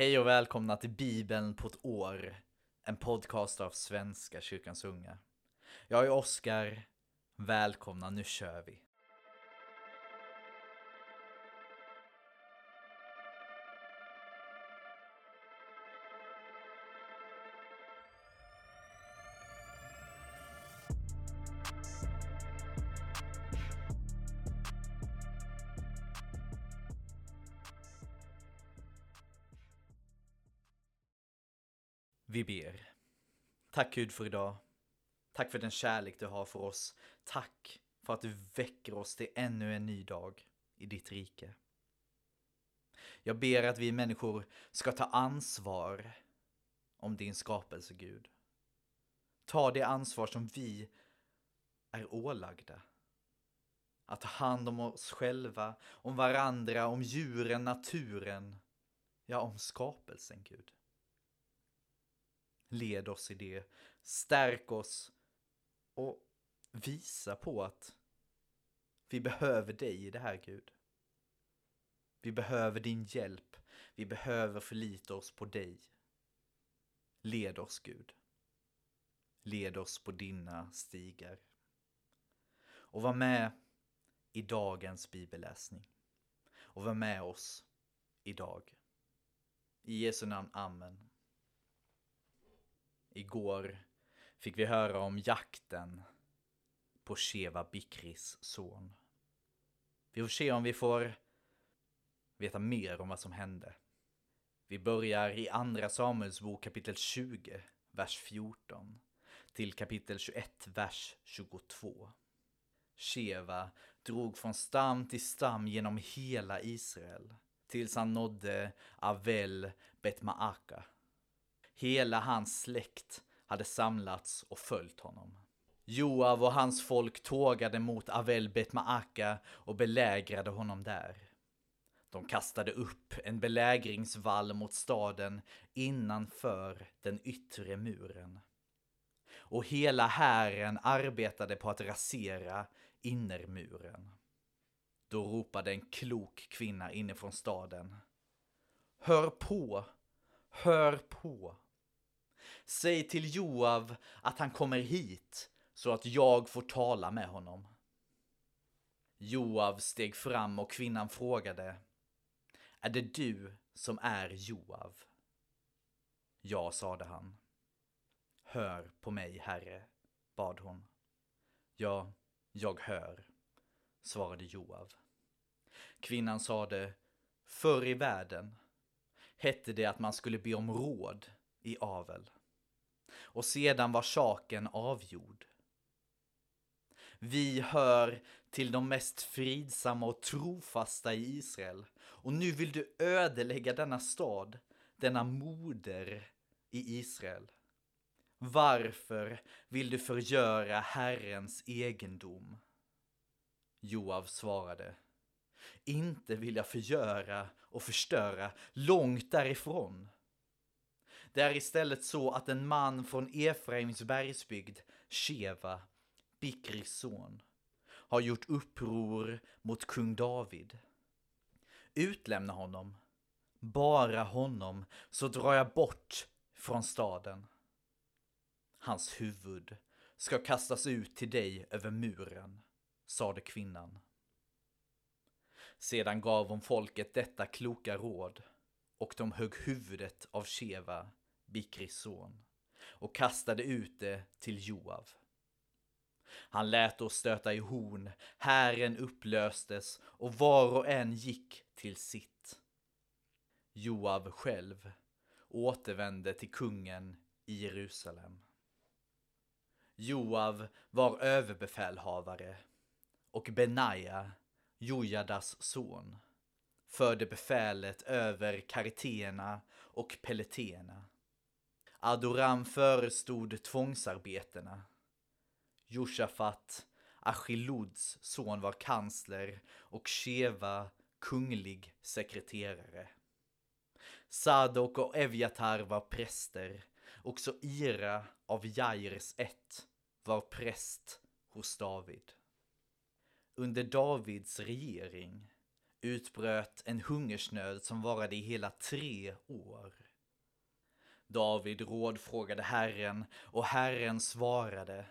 Hej och välkomna till Bibeln på ett år, en podcast av Svenska kyrkans unga. Jag är Oskar, välkomna, nu kör vi. Tack Gud för idag. Tack för den kärlek du har för oss. Tack för att du väcker oss till ännu en ny dag i ditt rike. Jag ber att vi människor ska ta ansvar om din skapelse, Gud. Ta det ansvar som vi är ålagda. Att ta hand om oss själva, om varandra, om djuren, naturen, ja, om skapelsen, Gud. Led oss i det, stärk oss och visa på att vi behöver dig i det här Gud. Vi behöver din hjälp, vi behöver förlita oss på dig. Led oss Gud. Led oss på dina stigar. Och var med i dagens bibelläsning. Och var med oss idag. I Jesu namn, Amen. Igår fick vi höra om jakten på Sheva Bikris son. Vi får se om vi får veta mer om vad som hände. Vi börjar i Andra Samuelsbok kapitel 20, vers 14 till kapitel 21, vers 22. Sheva drog från stam till stam genom hela Israel tills han nådde Avel Betmaaka Hela hans släkt hade samlats och följt honom. Joav och hans folk tågade mot Avel Betmaaka och belägrade honom där. De kastade upp en belägringsvall mot staden innanför den yttre muren. Och hela hären arbetade på att rasera innermuren. Då ropade en klok kvinna inifrån staden. Hör på! Hör på! Säg till Joav att han kommer hit så att jag får tala med honom. Joav steg fram och kvinnan frågade Är det du som är Joav? Ja, sade han. Hör på mig, herre, bad hon. Ja, jag hör, svarade Joav. Kvinnan sade, förr i världen hette det att man skulle be om råd i avel och sedan var saken avgjord. Vi hör till de mest fridsamma och trofasta i Israel och nu vill du ödelägga denna stad, denna moder i Israel. Varför vill du förgöra Herrens egendom? Joav svarade. Inte vill jag förgöra och förstöra, långt därifrån. Det är istället så att en man från Efraims bergsbygd, Sheva, Bikris son, har gjort uppror mot kung David. Utlämna honom, bara honom, så drar jag bort från staden. Hans huvud ska kastas ut till dig över muren, sade kvinnan. Sedan gav hon folket detta kloka råd och de högg huvudet av Sheva Bikris son, och kastade ut det till Joav. Han lät oss stöta i horn, hären upplöstes och var och en gick till sitt. Joav själv återvände till kungen i Jerusalem. Joav var överbefälhavare och Benaja, Jojadas son, förde befälet över kariteerna och peleterna. Adoram förestod tvångsarbetena. Josafat, Achiluds son, var kansler och Sheva kunglig sekreterare. Sadok och Evjatar var präster. Också Ira av Jairs ett var präst hos David. Under Davids regering utbröt en hungersnöd som varade i hela tre år. David rådfrågade Herren och Herren svarade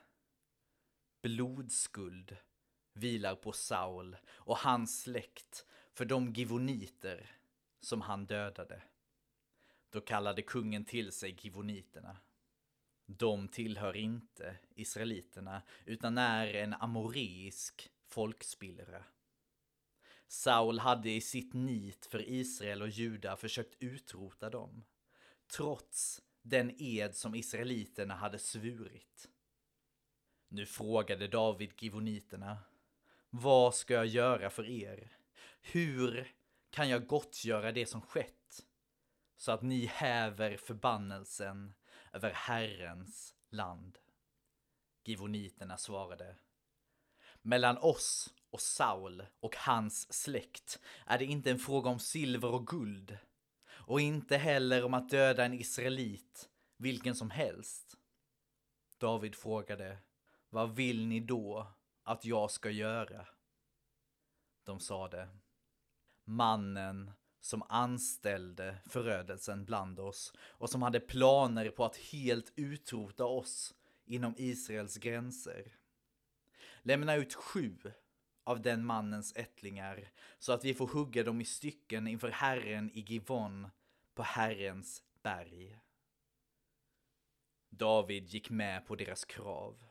Blodskuld vilar på Saul och hans släkt för de givoniter som han dödade. Då kallade kungen till sig givoniterna. De tillhör inte israeliterna utan är en amoreisk folkspillra. Saul hade i sitt nit för Israel och Juda försökt utrota dem, trots den ed som israeliterna hade svurit. Nu frågade David givoniterna, vad ska jag göra för er? Hur kan jag gottgöra det som skett? Så att ni häver förbannelsen över Herrens land. Givoniterna svarade. Mellan oss och Saul och hans släkt är det inte en fråga om silver och guld och inte heller om att döda en israelit, vilken som helst. David frågade, vad vill ni då att jag ska göra? De sade, mannen som anställde förödelsen bland oss och som hade planer på att helt utrota oss inom Israels gränser. Lämna ut sju av den mannens ättlingar så att vi får hugga dem i stycken inför Herren i Givon på Herrens berg. David gick med på deras krav.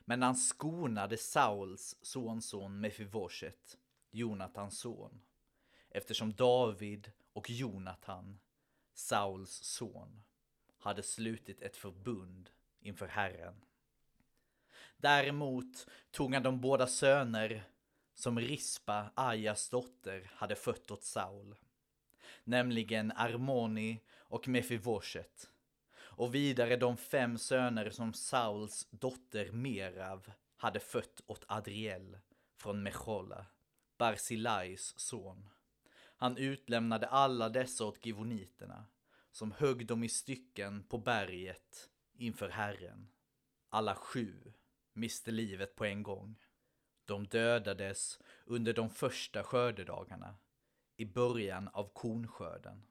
Men han skonade Sauls sonson Mefivoshet, Jonatans son eftersom David och Jonatan, Sauls son, hade slutit ett förbund inför Herren. Däremot tog han de båda söner som Rispa, Ajas dotter, hade fött åt Saul, nämligen Armoni och Mefivoshet. och vidare de fem söner som Sauls dotter Merav hade fött åt Adriel från Mechola, Barsilais son. Han utlämnade alla dessa åt givoniterna, som högg dem i stycken på berget inför Herren. Alla sju miste livet på en gång. De dödades under de första skördedagarna, i början av kornskörden.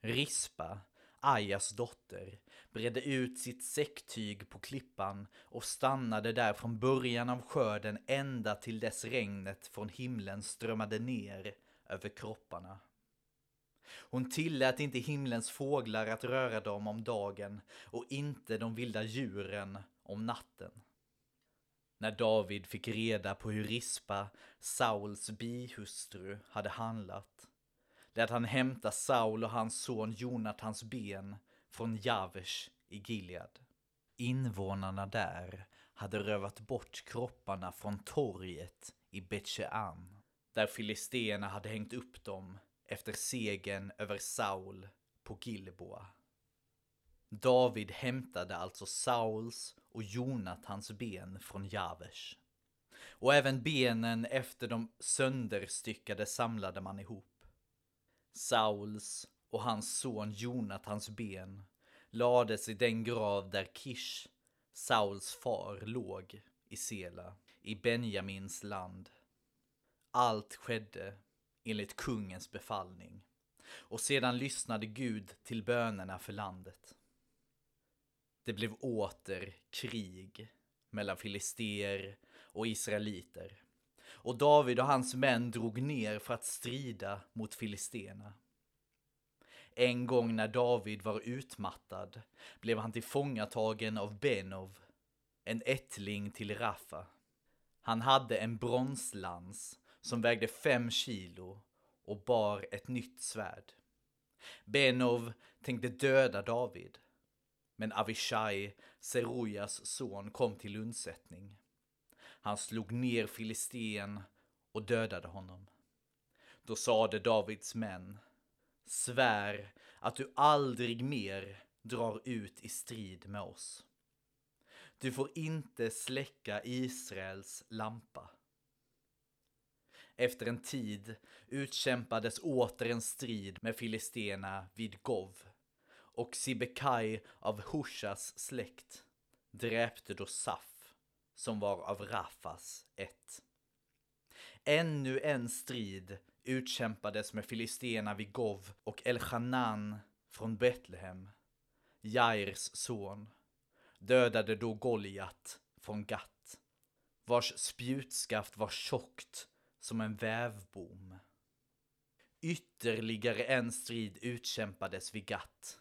Rispa, Ajas dotter, bredde ut sitt säcktyg på klippan och stannade där från början av skörden ända till dess regnet från himlen strömmade ner över kropparna. Hon tillät inte himlens fåglar att röra dem om dagen och inte de vilda djuren om natten. När David fick reda på hur Rispa, Sauls bihustru, hade handlat lät han hämta Saul och hans son Jonatans ben från Javesh i Gilead. Invånarna där hade rövat bort kropparna från torget i Betjean där filisterna hade hängt upp dem efter segern över Saul på Gilboa. David hämtade alltså Sauls och Jonatans ben från Javesh. Och även benen efter de sönderstyckade samlade man ihop. Sauls och hans son Jonatans ben lades i den grav där Kish, Sauls far, låg i Sela, i Benjamins land. Allt skedde enligt kungens befallning. Och sedan lyssnade Gud till bönerna för landet. Det blev åter krig mellan filister och israeliter. Och David och hans män drog ner för att strida mot filisterna. En gång när David var utmattad blev han tillfångatagen av Benov, en ättling till Rafa. Han hade en bronslans som vägde fem kilo och bar ett nytt svärd. Benov tänkte döda David. Men Avishai, Serujas son, kom till undsättning. Han slog ner filisten och dödade honom. Då sade Davids män, svär att du aldrig mer drar ut i strid med oss. Du får inte släcka Israels lampa. Efter en tid utkämpades åter en strid med filisterna vid Gov och Sibekai av Hushas släkt dräpte då Saf som var av Rafas ett. Ännu en strid utkämpades med filisterna vid Gov och Elchanan från Betlehem, Jairs son, dödade då Goliat från Gat, vars spjutskaft var tjockt som en vävbom. Ytterligare en strid utkämpades vid Gat.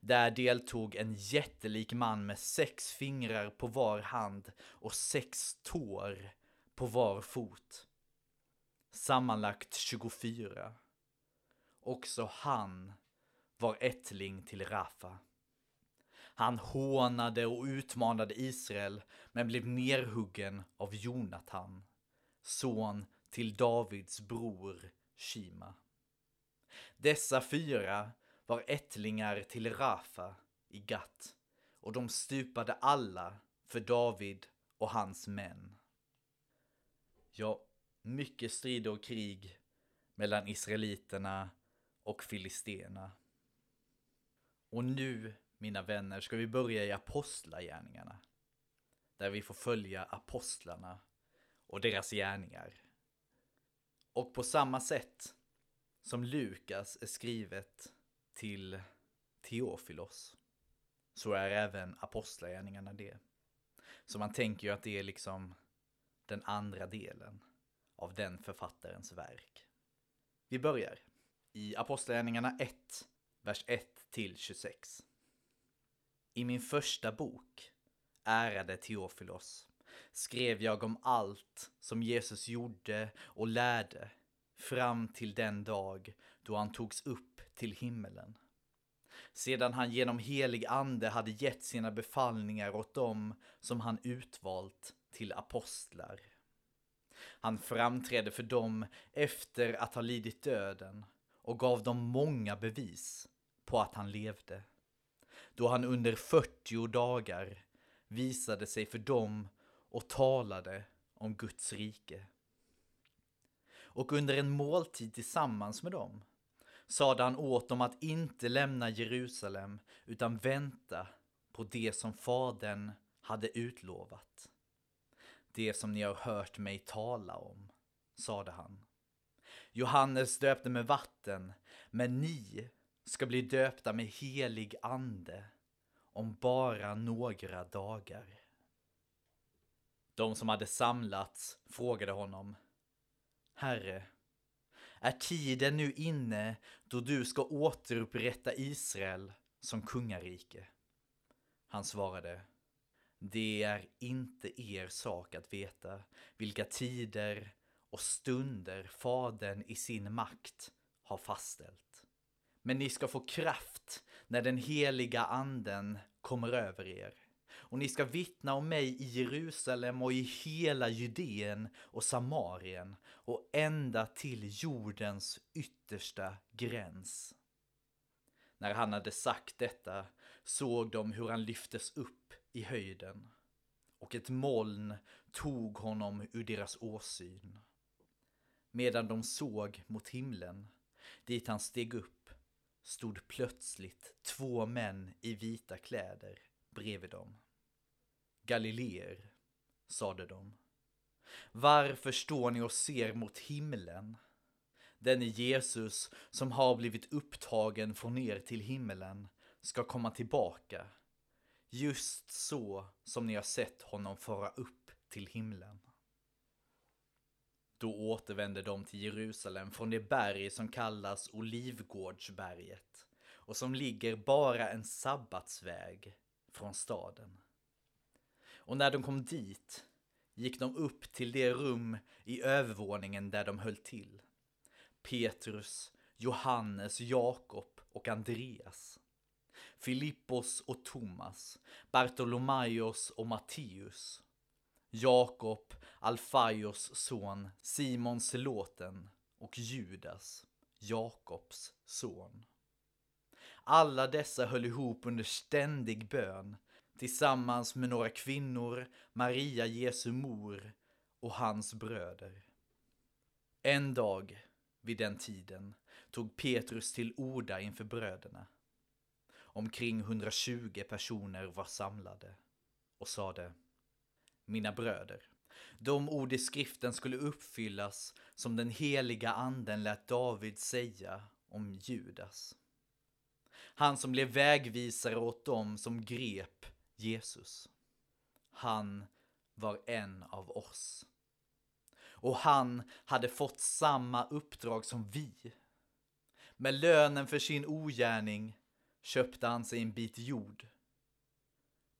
Där deltog en jättelik man med sex fingrar på var hand och sex tår på var fot. Sammanlagt 24. Också han var ättling till Rafa. Han hånade och utmanade Israel men blev nerhuggen av Jonatan, son till Davids bror Shima. Dessa fyra var ättlingar till Rafa i Gat och de stupade alla för David och hans män. Ja, mycket strid och krig mellan israeliterna och filisterna. Och nu, mina vänner, ska vi börja i apostlagärningarna. Där vi får följa apostlarna och deras gärningar. Och på samma sätt som Lukas är skrivet till Teofilos så är även apostlagärningarna det. Så man tänker ju att det är liksom den andra delen av den författarens verk. Vi börjar i Apostlagärningarna 1, vers 1 till 26. I min första bok, Ärade Teofilos, skrev jag om allt som Jesus gjorde och lärde fram till den dag då han togs upp till himmelen. Sedan han genom helig ande hade gett sina befallningar åt dem som han utvalt till apostlar. Han framträdde för dem efter att ha lidit döden och gav dem många bevis på att han levde. Då han under 40 dagar visade sig för dem och talade om Guds rike. Och under en måltid tillsammans med dem sade han åt dem att inte lämna Jerusalem utan vänta på det som Fadern hade utlovat. Det som ni har hört mig tala om, sade han. Johannes döpte med vatten, men ni ska bli döpta med helig ande om bara några dagar. De som hade samlats frågade honom. Herre, är tiden nu inne då du ska återupprätta Israel som kungarike? Han svarade. Det är inte er sak att veta vilka tider och stunder Fadern i sin makt har fastställt. Men ni ska få kraft när den heliga anden kommer över er. Och ni ska vittna om mig i Jerusalem och i hela Judeen och Samarien och ända till jordens yttersta gräns. När han hade sagt detta såg de hur han lyftes upp i höjden och ett moln tog honom ur deras åsyn. Medan de såg mot himlen, dit han steg upp, stod plötsligt två män i vita kläder bredvid dem. Galileer, sade de. Varför står ni och ser mot himlen? Denne Jesus som har blivit upptagen från er till himmelen ska komma tillbaka just så som ni har sett honom fara upp till himlen. Då återvände de till Jerusalem från det berg som kallas Olivgårdsberget och som ligger bara en sabbatsväg från staden. Och när de kom dit gick de upp till det rum i övervåningen där de höll till. Petrus, Johannes, Jakob och Andreas. Filippos och Thomas, Bartolomaios och Matteus, Jakob, Alfaios son, Simon Seloten och Judas, Jakobs son. Alla dessa höll ihop under ständig bön tillsammans med några kvinnor, Maria Jesu mor och hans bröder. En dag vid den tiden tog Petrus till orda inför bröderna. Omkring 120 personer var samlade och sade Mina bröder, De ord i skriften skulle uppfyllas som den heliga anden lät David säga om Judas. Han som blev vägvisare åt dem som grep Jesus. Han var en av oss. Och han hade fått samma uppdrag som vi. Med lönen för sin ogärning köpte han sig en bit jord.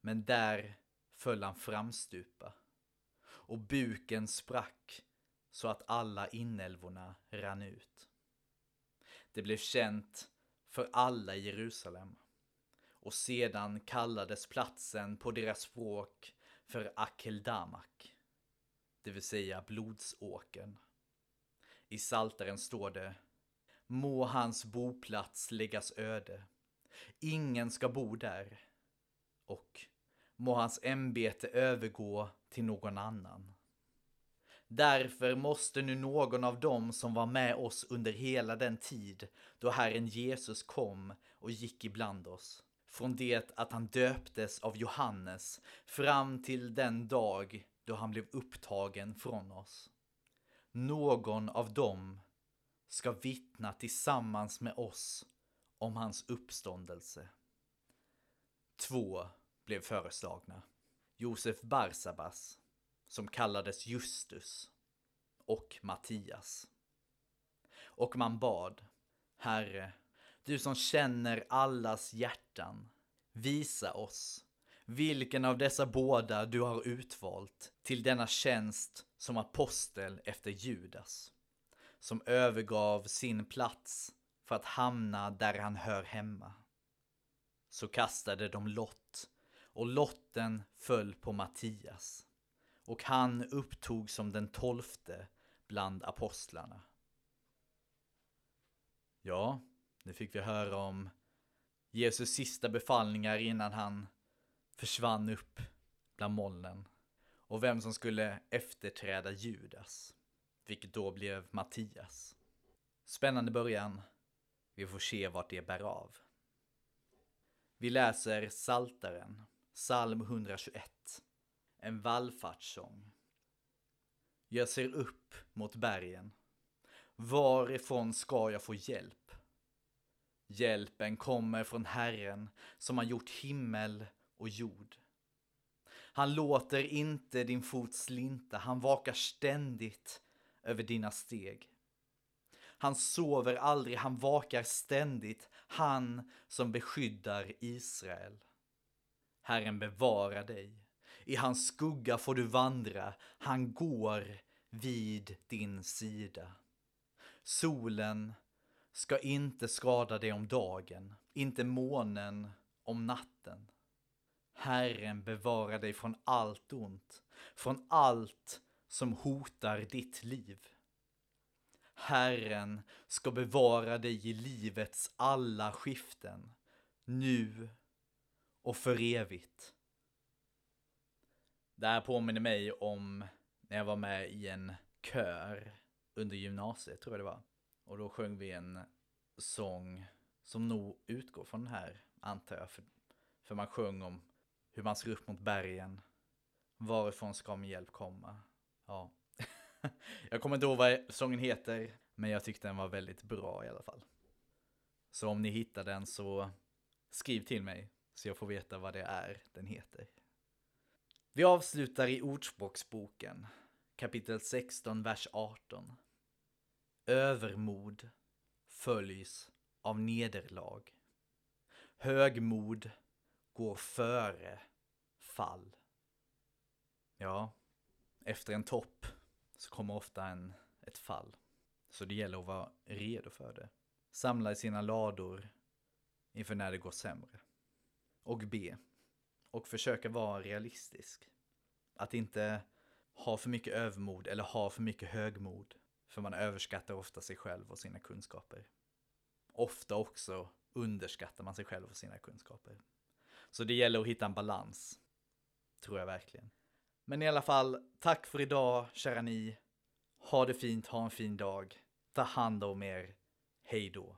Men där föll han framstupa och buken sprack så att alla inälvorna rann ut. Det blev känt för alla i Jerusalem och sedan kallades platsen på deras språk för Akeldamak, det vill säga blodsåkern. I Saltaren står det Må hans boplats läggas öde. Ingen ska bo där. Och må hans ämbete övergå till någon annan. Därför måste nu någon av dem som var med oss under hela den tid då Herren Jesus kom och gick ibland oss, från det att han döptes av Johannes fram till den dag då han blev upptagen från oss. Någon av dem ska vittna tillsammans med oss om hans uppståndelse. Två blev föreslagna. Josef Barsabas, som kallades Justus, och Mattias. Och man bad, Herre, du som känner allas hjärtan, visa oss vilken av dessa båda du har utvalt till denna tjänst som apostel efter Judas, som övergav sin plats för att hamna där han hör hemma. Så kastade de lott och lotten föll på Mattias och han upptog som den tolfte bland apostlarna. Ja, nu fick vi höra om Jesus sista befallningar innan han försvann upp bland molnen och vem som skulle efterträda Judas, vilket då blev Mattias. Spännande början. Vi får se vart det bär av. Vi läser Saltaren, psalm 121, en vallfartssång. Jag ser upp mot bergen. Varifrån ska jag få hjälp? Hjälpen kommer från Herren som har gjort himmel och jord. Han låter inte din fot slinta, han vakar ständigt över dina steg. Han sover aldrig, han vakar ständigt, han som beskyddar Israel. Herren bevarar dig. I hans skugga får du vandra, han går vid din sida. Solen ska inte skada dig om dagen, inte månen om natten. Herren bevarar dig från allt ont, från allt som hotar ditt liv. Herren ska bevara dig i livets alla skiften, nu och för evigt. Det här påminner mig om när jag var med i en kör under gymnasiet, tror jag det var. Och då sjöng vi en sång som nog utgår från den här, antar jag. För, för man sjöng om hur man ser upp mot bergen. Varifrån ska min hjälp komma? Ja. jag kommer inte ihåg vad sången heter, men jag tyckte den var väldigt bra i alla fall. Så om ni hittar den så skriv till mig så jag får veta vad det är den heter. Vi avslutar i Ordspråksboken, kapitel 16, vers 18. Övermod följs av nederlag. Högmod går före fall. Ja, efter en topp så kommer ofta en, ett fall. Så det gäller att vara redo för det. Samla i sina lador inför när det går sämre. Och be. Och försöka vara realistisk. Att inte ha för mycket övermod eller ha för mycket högmod. För man överskattar ofta sig själv och sina kunskaper. Ofta också underskattar man sig själv och sina kunskaper. Så det gäller att hitta en balans. Tror jag verkligen. Men i alla fall, tack för idag, kära ni. Ha det fint, ha en fin dag. Ta hand om er. Hej då.